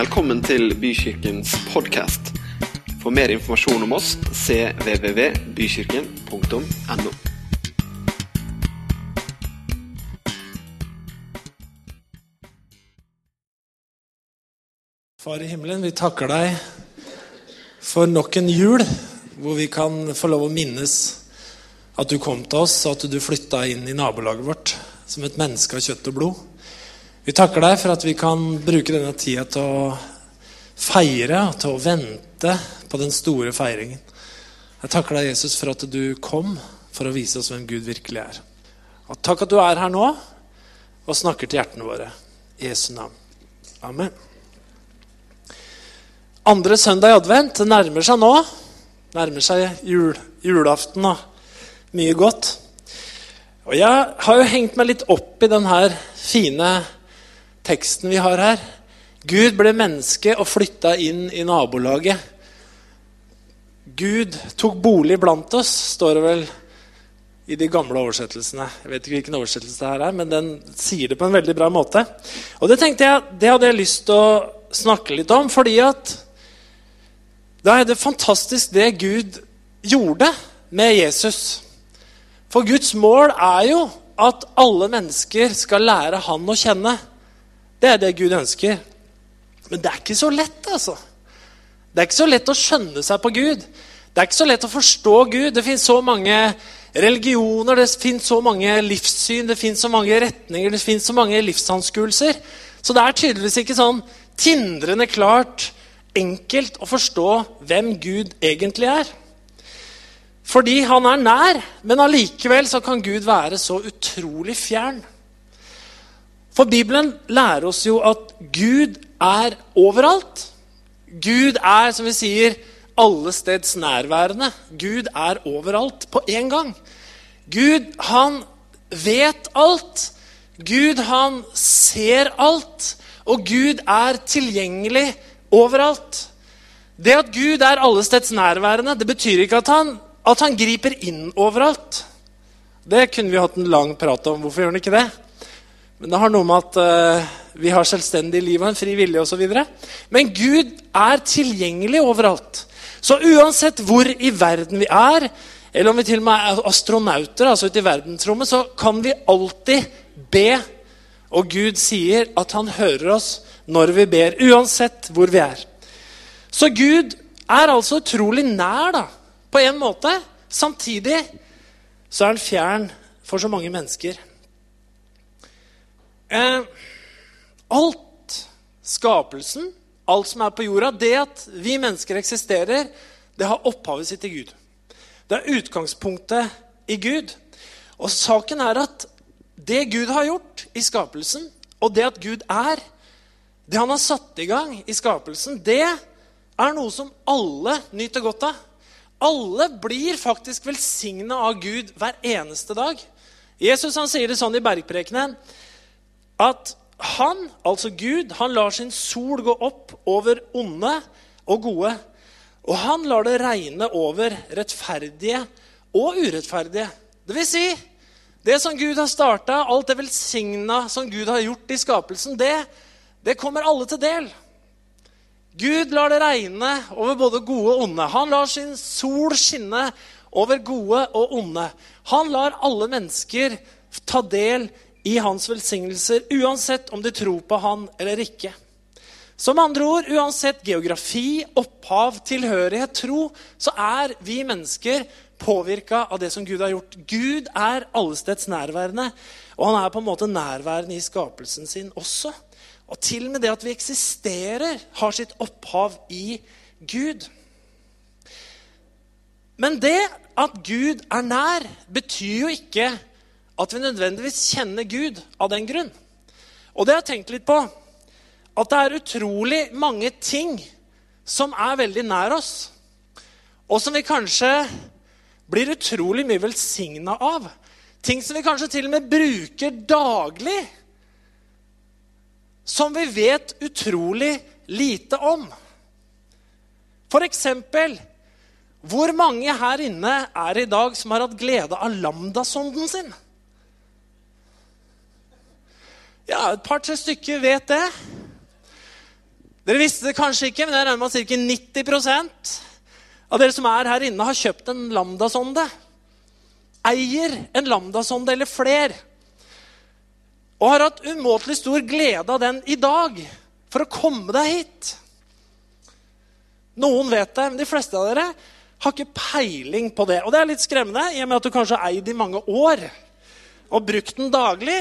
Velkommen til Bykirkens podkast. For mer informasjon om oss cvvvbykirken.no. Far i himmelen, vi takker deg for nok en jul hvor vi kan få lov å minnes at du kom til oss, og at du flytta inn i nabolaget vårt som et menneske av kjøtt og blod. Vi takker deg for at vi kan bruke denne tida til å feire til å vente på den store feiringen. Jeg takker deg, Jesus, for at du kom for å vise oss hvem Gud virkelig er. Og takk at du er her nå og snakker til hjertene våre. I Jesu navn. Amen. Andre søndag i advent det nærmer seg nå. Nærmer seg jul, julaften og mye godt. Og jeg har jo hengt meg litt opp i den her fine teksten vi har her. Gud ble menneske og flytta inn i nabolaget. Gud tok bolig blant oss, står det vel i de gamle oversettelsene. Jeg vet ikke hvilken oversettelse det her er, men den sier det på en veldig bra måte. Og det tenkte jeg, det hadde jeg lyst til å snakke litt om, fordi at da er det fantastisk det Gud gjorde med Jesus. For Guds mål er jo at alle mennesker skal lære Han å kjenne. Det er det Gud ønsker. Men det er ikke så lett, altså. Det er ikke så lett å skjønne seg på Gud. Det er ikke så lett å forstå Gud. Det fins så mange religioner, det fins så mange livssyn, det fins så mange retninger, det fins så mange livsanskuelser. Så det er tydeligvis ikke sånn tindrende klart, enkelt å forstå hvem Gud egentlig er. Fordi han er nær, men allikevel så kan Gud være så utrolig fjern. For Bibelen lærer oss jo at Gud er overalt. Gud er, som vi sier, allesteds nærværende. Gud er overalt på én gang. Gud, han vet alt. Gud, han ser alt. Og Gud er tilgjengelig overalt. Det at Gud er allesteds nærværende, det betyr ikke at han, at han griper inn overalt. Det kunne vi hatt en lang prat om. Hvorfor gjør han ikke det? Men det har noe med at uh, vi har selvstendig liv og en fri vilje osv. Men Gud er tilgjengelig overalt. Så uansett hvor i verden vi er, eller om vi til og med er astronauter, altså ute i verdensrommet, så kan vi alltid be. Og Gud sier at han hører oss når vi ber, uansett hvor vi er. Så Gud er altså utrolig nær, da, på en måte. Samtidig så er han fjern for så mange mennesker. Eh, alt, skapelsen, alt som er på jorda, det at vi mennesker eksisterer, det har opphavet sitt i Gud. Det er utgangspunktet i Gud. Og saken er at det Gud har gjort i skapelsen, og det at Gud er, det han har satt i gang i skapelsen, det er noe som alle nyter godt av. Alle blir faktisk velsigna av Gud hver eneste dag. Jesus han sier det sånn i bergprekenen at han, altså Gud, han lar sin sol gå opp over onde og gode. Og han lar det regne over rettferdige og urettferdige. Det vil si, det som Gud har starta, alt det velsigna som Gud har gjort i skapelsen, det, det kommer alle til del. Gud lar det regne over både gode og onde. Han lar sin sol skinne over gode og onde. Han lar alle mennesker ta del i hans velsignelser, uansett om de tror på han eller ikke. Som andre ord, uansett geografi, opphav, tilhørighet, tro, så er vi mennesker påvirka av det som Gud har gjort. Gud er allesteds nærværende, og han er på en måte nærværende i skapelsen sin også. Og til og med det at vi eksisterer, har sitt opphav i Gud. Men det at Gud er nær, betyr jo ikke at vi nødvendigvis kjenner Gud av den grunn. Og det har jeg tenkt litt på. At det er utrolig mange ting som er veldig nær oss, og som vi kanskje blir utrolig mye velsigna av. Ting som vi kanskje til og med bruker daglig. Som vi vet utrolig lite om. For eksempel Hvor mange her inne er i dag som har hatt glede av lambdasonden sin? Ja, et par-tre stykker vet det. Dere visste det kanskje ikke, men jeg regner med at ca. 90% av dere som er her inne, har kjøpt en lambda-sonde. Eier en lambda-sonde eller fler. Og har hatt umåtelig stor glede av den i dag for å komme deg hit. Noen vet det, men de fleste av dere har ikke peiling på det. Og det er litt skremmende, i og med at du kanskje har eid i mange år og brukt den daglig.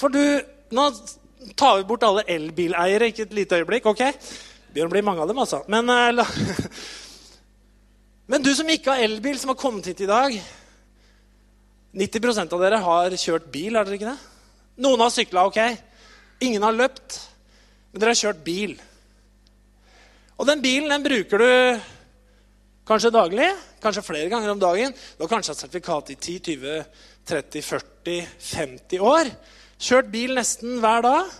For du Nå tar vi bort alle elbileiere, ikke et lite øyeblikk. ok? Det begynner å bli mange av dem, altså. Men, la, men du som ikke har elbil, som har kommet hit i dag 90% av dere har kjørt bil, har dere ikke det? Noen har sykla, ok. Ingen har løpt. Men dere har kjørt bil. Og den bilen den bruker du kanskje daglig, kanskje flere ganger om dagen. Du har kanskje hatt sertifikat i 10, 20, 30, 40, 50 år. Kjørt bil nesten hver dag.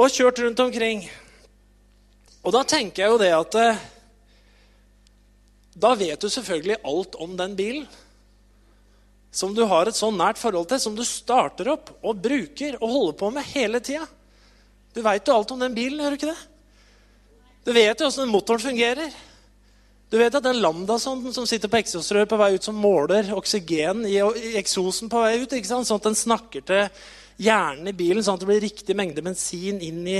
Og kjørt rundt omkring. Og da tenker jeg jo det at eh, Da vet du selvfølgelig alt om den bilen. Som du har et så nært forhold til, som du starter opp og bruker og holder på med hele tida. Du veit jo alt om den bilen, gjør du ikke det? Du vet jo åssen motoren fungerer. Du vet at den lambdasonden som sitter på eksosrør på vei ut, som måler oksygen i, eksosen på vei ut, sånn at den snakker til hjernen i bilen, sånn at det blir riktig mengde bensin inn i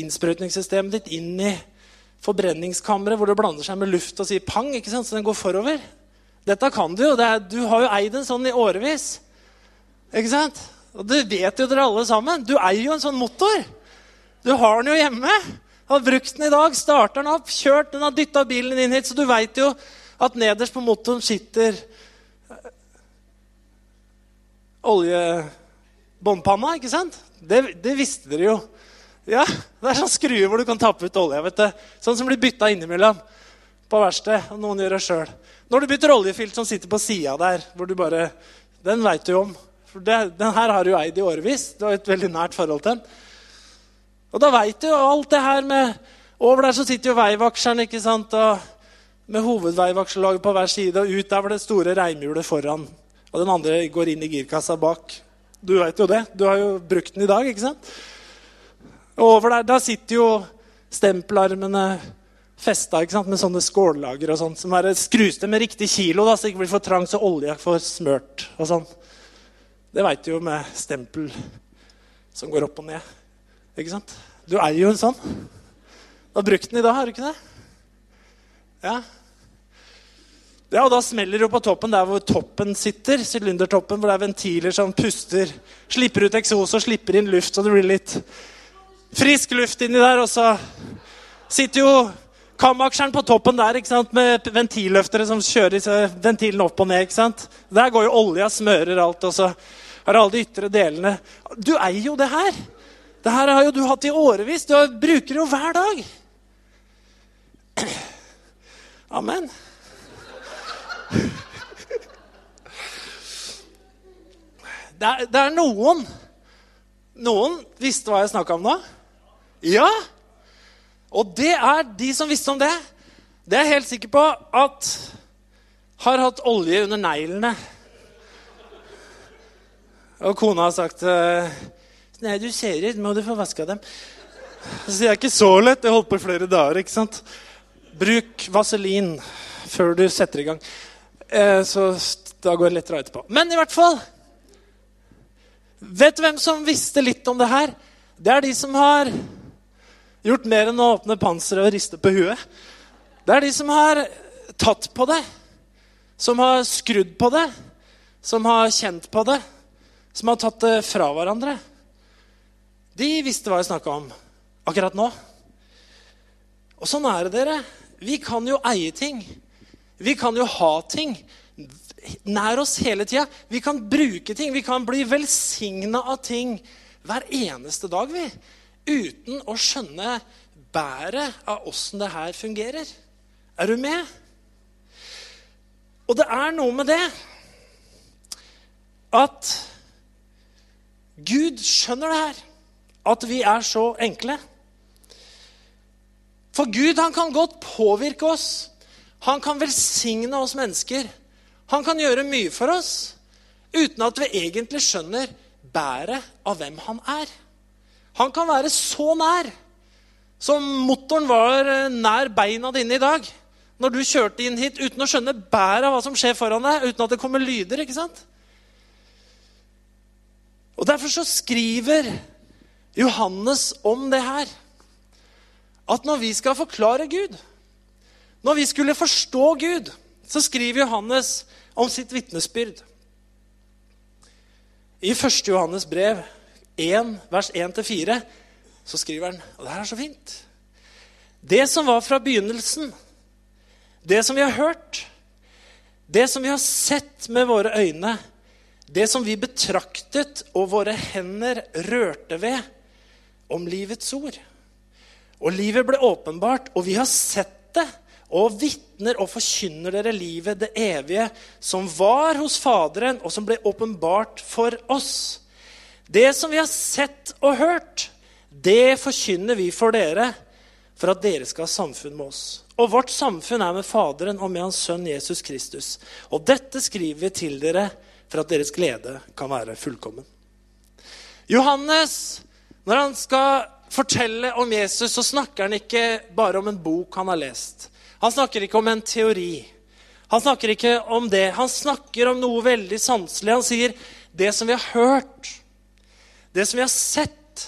innsprøytningssystemet ditt, inn i forbrenningskammeret, hvor det blander seg med luft og sier pang, ikke sant? så den går forover. Dette kan du jo. Er, du har jo eid en sånn i årevis. Ikke sant? Og det vet jo dere alle sammen. Du eier jo en sånn motor. Du har den jo hjemme. Har brukt den i dag, starter den opp, kjørt den, har dytta bilen inn hit. Så du veit jo at nederst på motoren sitter eh, oljebåndpanna, ikke sant? Det, det, visste dere jo. Ja, Det er sånn skruer hvor du kan tappe ut olje. vet du. Sånn som blir bytta innimellom på verksted. Og noen gjør det sjøl. Når du bytter oljefilt som sitter på sida der, hvor du bare, den veit du jo om. For det, Den her har du eid i årevis. Du har et veldig nært forhold til den. Og da veit du jo alt det her med Over der så sitter jo veivakseren ikke sant? Og med hovedveivakselaget på hver side, og ut der var det store reimhjulet foran. Og den andre går inn i girkassa bak. Du veit jo det. Du har jo brukt den i dag, ikke sant? Og over der, der sitter jo stempelarmene festa ikke sant? med sånne skållager og sånn, som er skrus med riktig kilo, da, så det ikke blir for trangt, så olja får smørt. og sånn. Det veit du jo med stempel som går opp og ned. Ikke sant? Du eier jo en sånn. Du har brukt den i dag, har du ikke det? Ja. Ja, og Da smeller det på toppen der hvor toppen sitter, sylindertoppen, hvor det er ventiler som puster, slipper ut eksos og slipper inn luft, så det blir litt frisk luft inni der. Og så sitter jo kamaksjeren på toppen der ikke sant? med ventilløftere som kjører ventilen opp og ned. ikke sant? Der går jo olja, smører alt, og så har alle de ytre delene Du eier jo det her. Det her har jo du hatt i årevis. Du bruker det jo hver dag. Amen. Det er, det er, noen Noen visste hva jeg snakka om nå. Ja! Og det er de som visste om det. Det er jeg helt sikker på at har hatt olje under neglene. Og kona har sagt uh, Nei, du ser ut. Må du få vaska dem? Så det er ikke så lett. Det holdt på i flere dager. ikke sant? Bruk vaselin før du setter i gang. Eh, så da går det lettere etterpå. Men i hvert fall Vet du hvem som visste litt om det her? Det er de som har gjort mer enn å åpne panseret og riste på huet. Det er de som har tatt på det, som har skrudd på det, som har kjent på det, som har tatt det fra hverandre. De visste hva jeg snakka om akkurat nå. Og sånn er det, dere. Vi kan jo eie ting. Vi kan jo ha ting nær oss hele tida. Vi kan bruke ting. Vi kan bli velsigna av ting hver eneste dag, vi. Uten å skjønne bæret av åssen det her fungerer. Er du med? Og det er noe med det at Gud skjønner det her at vi er så enkle. For Gud han kan godt påvirke oss. Han kan velsigne oss mennesker. Han kan gjøre mye for oss uten at vi egentlig skjønner bæret av hvem han er. Han kan være så nær som motoren var eh, nær beina dine i dag. Når du kjørte inn hit uten å skjønne bæret av hva som skjer foran deg, uten at det kommer lyder. ikke sant? Og Derfor så skriver Johannes om det her. At når vi skal forklare Gud, når vi skulle forstå Gud, så skriver Johannes om sitt vitnesbyrd. I 1. Johannes brev 1, vers 1-4 så skriver han Og det her er så fint. Det som var fra begynnelsen, det som vi har hørt, det som vi har sett med våre øyne, det som vi betraktet og våre hender rørte ved, om livets ord. Og livet ble åpenbart, og vi har sett det, og vitner og forkynner dere livet, det evige, som var hos Faderen, og som ble åpenbart for oss. Det som vi har sett og hørt, det forkynner vi for dere, for at dere skal ha samfunn med oss. Og vårt samfunn er med Faderen og med Hans Sønn Jesus Kristus. Og dette skriver vi til dere for at deres glede kan være fullkommen. Johannes, når han skal fortelle om Jesus, så snakker han ikke bare om en bok han har lest. Han snakker ikke om en teori. Han snakker ikke om det. Han snakker om noe veldig sanselig. Han sier det som vi har hørt, det som vi har sett,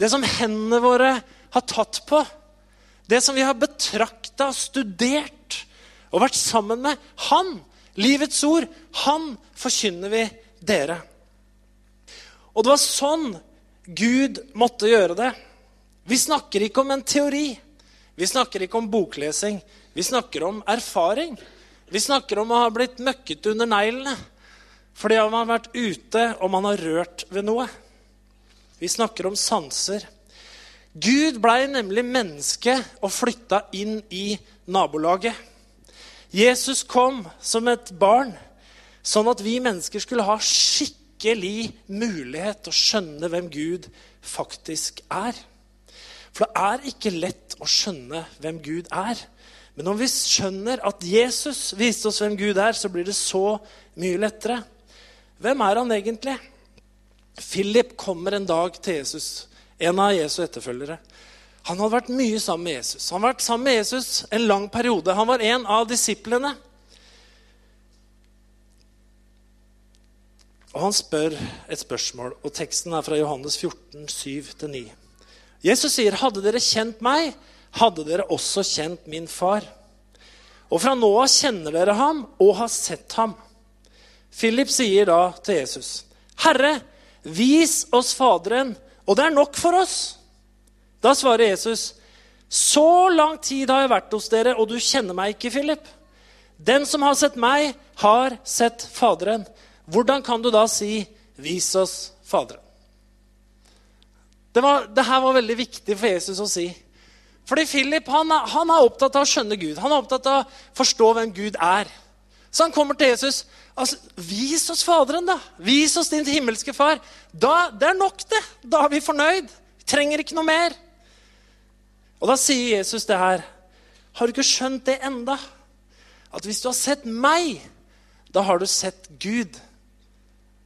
det som hendene våre har tatt på, det som vi har betrakta, studert og vært sammen med. Han, livets ord, han forkynner vi dere. Og det var sånn Gud måtte gjøre det. Vi snakker ikke om en teori. Vi snakker ikke om boklesing. Vi snakker om erfaring. Vi snakker om å ha blitt møkket under neglene fordi man har vært ute og man har rørt ved noe. Vi snakker om sanser. Gud blei nemlig menneske og flytta inn i nabolaget. Jesus kom som et barn, sånn at vi mennesker skulle ha skikkelig mulighet til å skjønne hvem Gud faktisk er. For det er ikke lett å skjønne hvem Gud er. Men om vi skjønner at Jesus viste oss hvem Gud er, så blir det så mye lettere. Hvem er han egentlig? Philip kommer en dag til Jesus, en av Jesu etterfølgere. Han hadde vært mye sammen med Jesus. Han hadde vært sammen med Jesus en lang periode. Han var en av disiplene. Og Han spør et spørsmål, og teksten er fra Johannes 14, 7-9. Jesus sier, 'Hadde dere kjent meg, hadde dere også kjent min far. Og fra nå av kjenner dere ham og har sett ham. Philip sier da til Jesus, 'Herre, vis oss Faderen, og det er nok for oss.' Da svarer Jesus, 'Så lang tid har jeg vært hos dere, og du kjenner meg ikke, Philip.' 'Den som har sett meg, har sett Faderen.' Hvordan kan du da si, 'Vis oss Faderen'? Det, var, var veldig viktig for Jesus å si. Fordi Philip han han er, opptatt av å skjønne Gud. Han er opptatt av å forstå hvem Gud er. Så han kommer til Jesus. altså, 'Vis oss Faderen, da. Vis oss din himmelske Far.' Da, Det er nok, det. Da er vi fornøyd. Vi trenger ikke noe mer. Og da sier Jesus det her. Har du ikke skjønt det enda? At hvis du har sett meg, da har du sett Gud.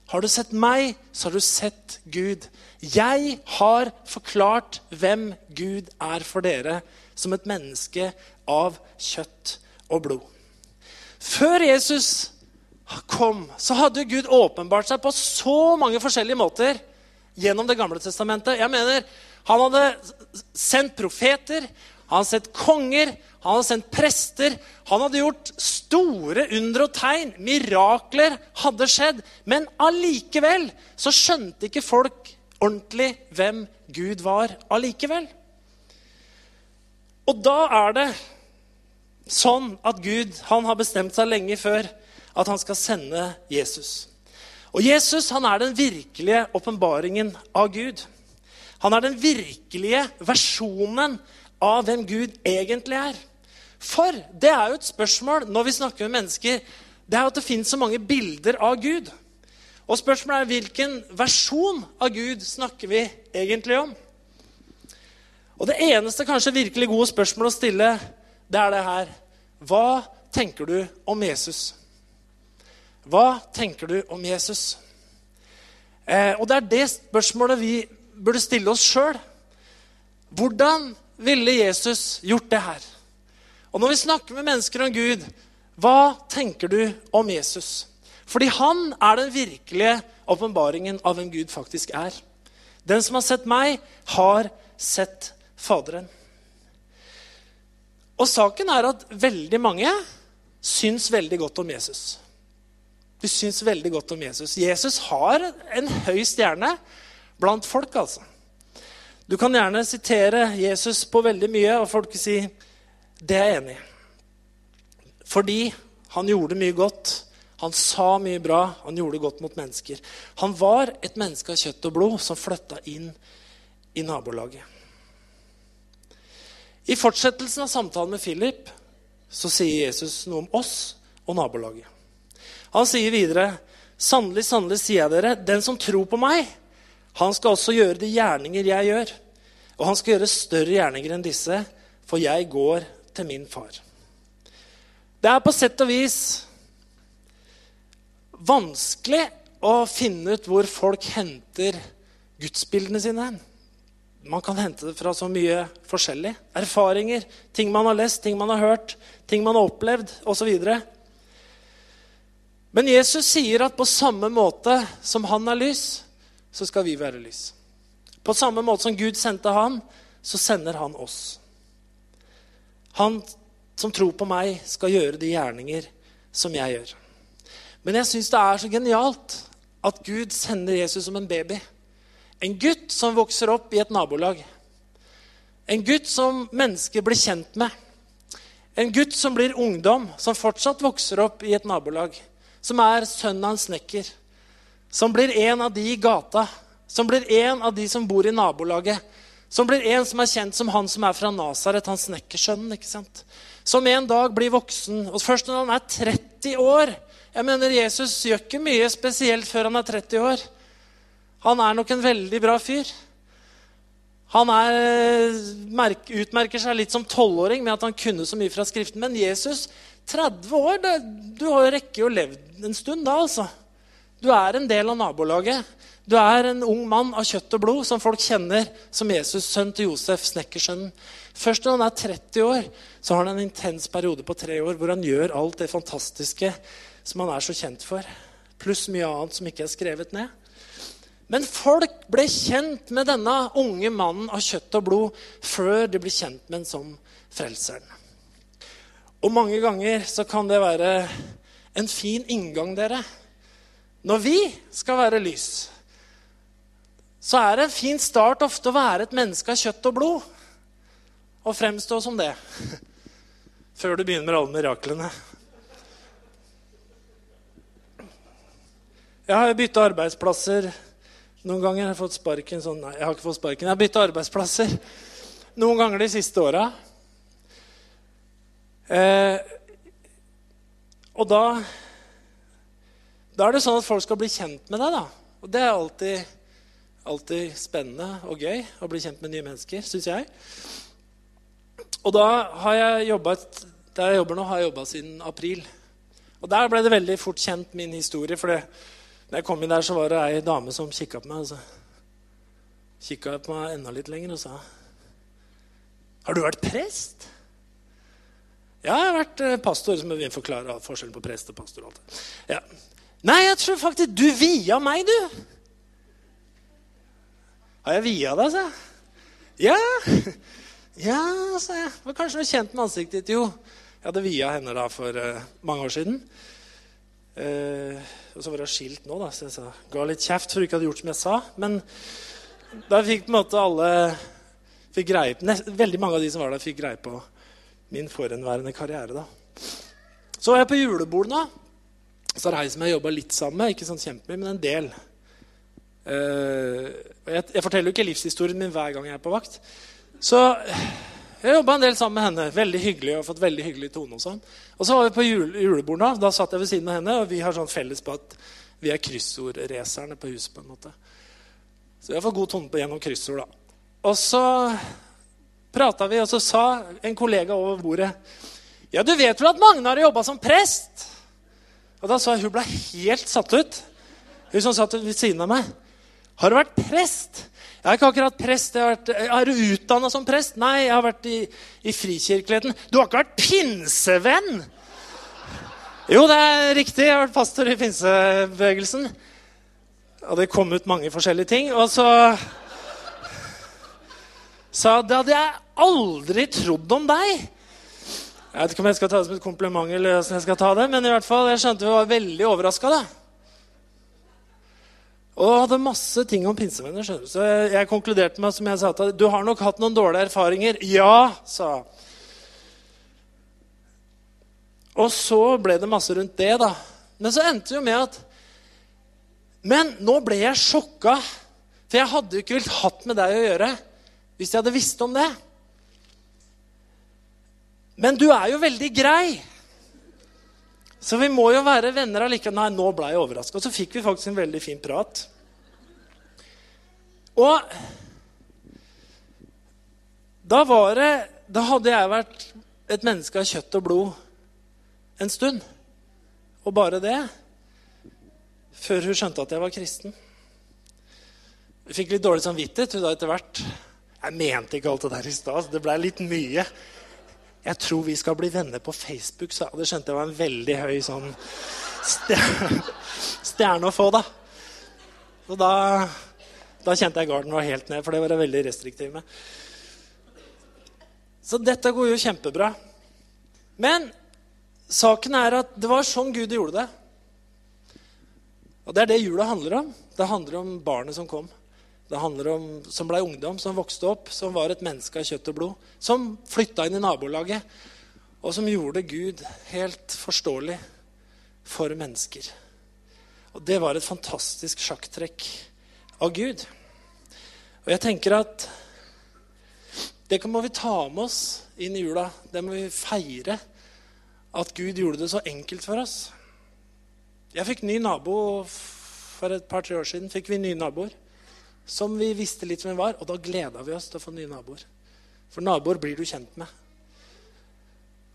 Har du sett meg, så har du sett Gud. Jeg har forklart hvem Gud er for dere, som et menneske av kjøtt og blod. Før Jesus kom, så hadde Gud åpenbart seg på så mange forskjellige måter gjennom Det gamle testamentet. Jeg mener, Han hadde sendt profeter, han hadde sett konger, han hadde sendt prester. Han hadde gjort store under og tegn. Mirakler hadde skjedd. Men allikevel så skjønte ikke folk ordentlig hvem Gud var allikevel. Og da er det sånn at Gud han har bestemt seg lenge før at han skal sende Jesus. Og Jesus han er den virkelige åpenbaringen av Gud. Han er den virkelige versjonen av hvem Gud egentlig er. For det er jo et spørsmål når vi snakker med mennesker, det er at det finnes så mange bilder av Gud. Og spørsmålet er hvilken versjon av Gud snakker vi egentlig om? Og det eneste kanskje virkelig gode spørsmålet å stille, det er det her. Hva tenker du om Jesus? Hva tenker du om Jesus? Eh, og det er det spørsmålet vi burde stille oss sjøl. Hvordan ville Jesus gjort det her? Og når vi snakker med mennesker om Gud, hva tenker du om Jesus? Fordi han er den virkelige åpenbaringen av hvem Gud faktisk er. Den som har sett meg, har sett Faderen. Og saken er at veldig mange syns veldig godt om Jesus. De syns veldig godt om Jesus. Jesus har en høy stjerne blant folk, altså. Du kan gjerne sitere Jesus på veldig mye, og folk sier det er jeg enig i. Fordi han gjorde mye godt. Han sa mye bra. Han gjorde godt mot mennesker. Han var et menneske av kjøtt og blod som flytta inn i nabolaget. I fortsettelsen av samtalen med Philip så sier Jesus noe om oss og nabolaget. Han sier videre, 'Sannelig, sannelig sier jeg dere, den som tror på meg' Han skal også gjøre de gjerninger jeg gjør. Og han skal gjøre større gjerninger enn disse, for jeg går til min far. Det er på sett og vis vanskelig å finne ut hvor folk henter gudsbildene sine. Man kan hente det fra så mye forskjellig. Erfaringer, ting man har lest, ting man har hørt, ting man har opplevd osv. Men Jesus sier at på samme måte som han er lys, så skal vi være lys. På samme måte som Gud sendte han, så sender han oss. Han som tror på meg, skal gjøre de gjerninger som jeg gjør. Men jeg syns det er så genialt at Gud sender Jesus som en baby. En gutt som vokser opp i et nabolag. En gutt som mennesker blir kjent med. En gutt som blir ungdom, som fortsatt vokser opp i et nabolag. Som er sønn av en snekker som blir en av de i gata, som blir en av de som bor i nabolaget. Som blir en som er kjent som han som er fra Nasaret, han snekkersønnen. ikke sant? Som en dag blir voksen. Og først når han er 30 år Jeg mener, Jesus gjør ikke mye spesielt før han er 30 år. Han er nok en veldig bra fyr. Han er, utmerker seg litt som tolvåring med at han kunne så mye fra Skriften. Men Jesus, 30 år det, Du har jo rekke å levd en stund da, altså. Du er en del av nabolaget. Du er en ung mann av kjøtt og blod som folk kjenner som Jesus, sønn til Josef, snekkersønnen. Først når han er 30 år, så har han en intens periode på tre år hvor han gjør alt det fantastiske som han er så kjent for. Pluss mye annet som ikke er skrevet ned. Men folk ble kjent med denne unge mannen av kjøtt og blod før de ble kjent med en som frelseren. Og mange ganger så kan det være en fin inngang, dere når vi skal være lys, så er det en fin start ofte å være et menneske av kjøtt og blod. Og fremstå som det. Før du begynner med alle miraklene. Jeg har bytta arbeidsplasser noen ganger. Jeg har fått sparken sånn Nei, jeg har ikke fått sparken. Jeg har bytta arbeidsplasser noen ganger de siste åra. Eh, og da da er det sånn at folk skal bli kjent med deg. da. Og det er alltid, alltid spennende og gøy å bli kjent med nye mennesker, syns jeg. Og da har jeg jobbet, der jeg jobber nå, har jeg jobba siden april. Og der ble det veldig fort kjent min historie. For det, når jeg kom inn der, så var det ei dame som kikka på meg. Og så kikka på meg enda litt lenger og sa Har du vært prest? Ja, jeg har vært eh, pastor. som vi forklare forskjellen på prest og pastor. Ja. Nei, jeg tror faktisk du via meg, du. Har jeg via deg, sa jeg. Ja, ja, sa jeg. Var kanskje noe kjent med ansiktet ditt. Jo, jeg hadde via henne da for uh, mange år siden. Uh, og så var hun skilt nå, da, så jeg sa, ga litt kjeft for ikke hadde gjort som jeg sa. Men da fikk på en måte alle fikk greie på, Veldig mange av de som var der, fikk greie på min forhenværende karriere. da. Så var jeg på julebord nå. Så er det ei som jeg jobba litt sammen med, ikke sånn kjempemye, men en del. Uh, jeg, forteller jo ikke livshistorien min hver gang jeg er på vakt. Så jeg jobba en del sammen med henne. Veldig hyggelig og fått veldig hyggelig tone. Og sånn. Og så var vi på jule, julebord da. Satt jeg ved siden av henne, og vi har sånn felles på at vi er kryssordracerne på huset. på en måte. Så jeg fått god tone på gjennom kryssord. da. Og så prata vi, og så sa en kollega over bordet Ja, du vet vel at Magne har jobba som prest? Og da så jeg hun ble helt satt ut. Hun som satt ved siden av meg. Har du vært prest? Jeg er ikke akkurat prest. Jeg har vært, er du utdanna som prest? Nei, jeg har vært i, i frikirkeligheten. Du har ikke vært pinsevenn? Jo, det er riktig. Jeg har vært pastor i pinsebevegelsen. Og det kom ut mange forskjellige ting. Og så sa det hadde jeg aldri trodd om deg. Jeg vet ikke om jeg skal ta det som et kompliment, eller hvordan jeg skal ta det, men i hvert fall, jeg skjønte vi var veldig overraska. Og hadde masse ting om pinsevenner. skjønner du. Så jeg, konkluderte med som jeg sa til du har nok hatt noen dårlige erfaringer. Ja, sa hun. Og så ble det masse rundt det, da. Men så endte det jo med at Men nå ble jeg sjokka. For jeg hadde jo ikke villet hatt med deg å gjøre hvis jeg hadde visst om det. Men du er jo veldig grei. Så vi må jo være venner allikevel. Nei, nå ble jeg overraska. Og så fikk vi faktisk en veldig fin prat. Og da var det Da hadde jeg vært et menneske av kjøtt og blod en stund. Og bare det. Før hun skjønte at jeg var kristen. Jeg fikk litt dårlig samvittighet da etter hvert. Jeg mente ikke alt det der i stad. Det blei litt mye. Jeg tror vi skal bli venner på Facebook, sa Det skjønte jeg var en veldig høy sånn stjerne å få, da. Og da, da kjente jeg garden var helt ned, for det var jeg veldig restriktiv med. Så dette går jo kjempebra. Men saken er at det var sånn Gud gjorde det. Og det er det jula handler om. Det handler om barnet som kom. Det handler om, Som ble ungdom, som vokste opp, som var et menneske av kjøtt og blod. Som flytta inn i nabolaget, og som gjorde Gud helt forståelig for mennesker. Og det var et fantastisk sjakktrekk av Gud. Og jeg tenker at det må vi ta med oss inn i jula. Det må vi feire. At Gud gjorde det så enkelt for oss. Jeg fikk ny nabo for et par-tre år siden. fikk vi nye naboer som vi visste litt hvem var. Og da gleda vi oss til å få nye naboer. For naboer blir du kjent med.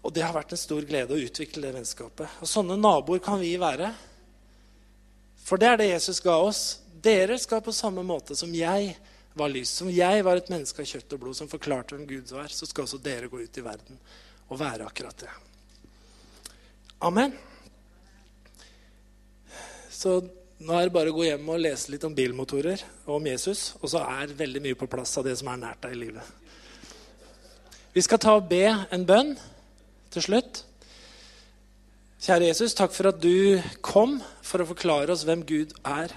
Og det har vært en stor glede å utvikle det vennskapet. Og sånne naboer kan vi være. For det er det Jesus ga oss. Dere skal på samme måte som jeg var lys, som jeg var et menneske av kjøtt og blod som forklarte hvem Gud var, så skal også dere gå ut i verden og være akkurat det. Amen. Så nå er det bare å gå hjem og lese litt om bilmotorer og om Jesus, og så er veldig mye på plass av det som er nært deg i livet. Vi skal ta og be en bønn til slutt. Kjære Jesus, takk for at du kom for å forklare oss hvem Gud er.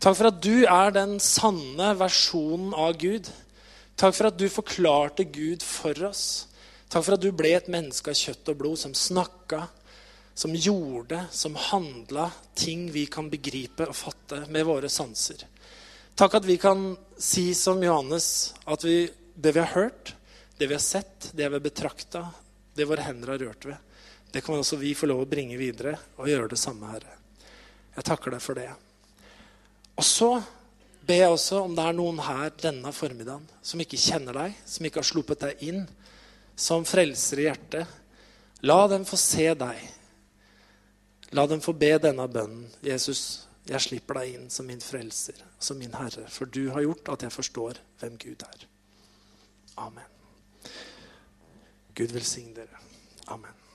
Takk for at du er den sanne versjonen av Gud. Takk for at du forklarte Gud for oss. Takk for at du ble et menneske av kjøtt og blod som snakka, som gjorde, som handla ting vi kan begripe og fatte med våre sanser. Takk at vi kan si som Johannes at vi, det vi har hørt, det vi har sett, det vi har betrakta, det våre hender har rørt ved, det kan også vi få lov å bringe videre og gjøre det samme, Herre. Jeg takker deg for det. Og så ber jeg også om det er noen her denne formiddagen som ikke kjenner deg, som ikke har sluppet deg inn som frelser i hjertet. La dem få se deg La dem få be denne bønnen. Jesus, jeg slipper deg inn som min frelser, som min Herre, for du har gjort at jeg forstår hvem Gud er. Amen. Gud velsigne dere. Amen.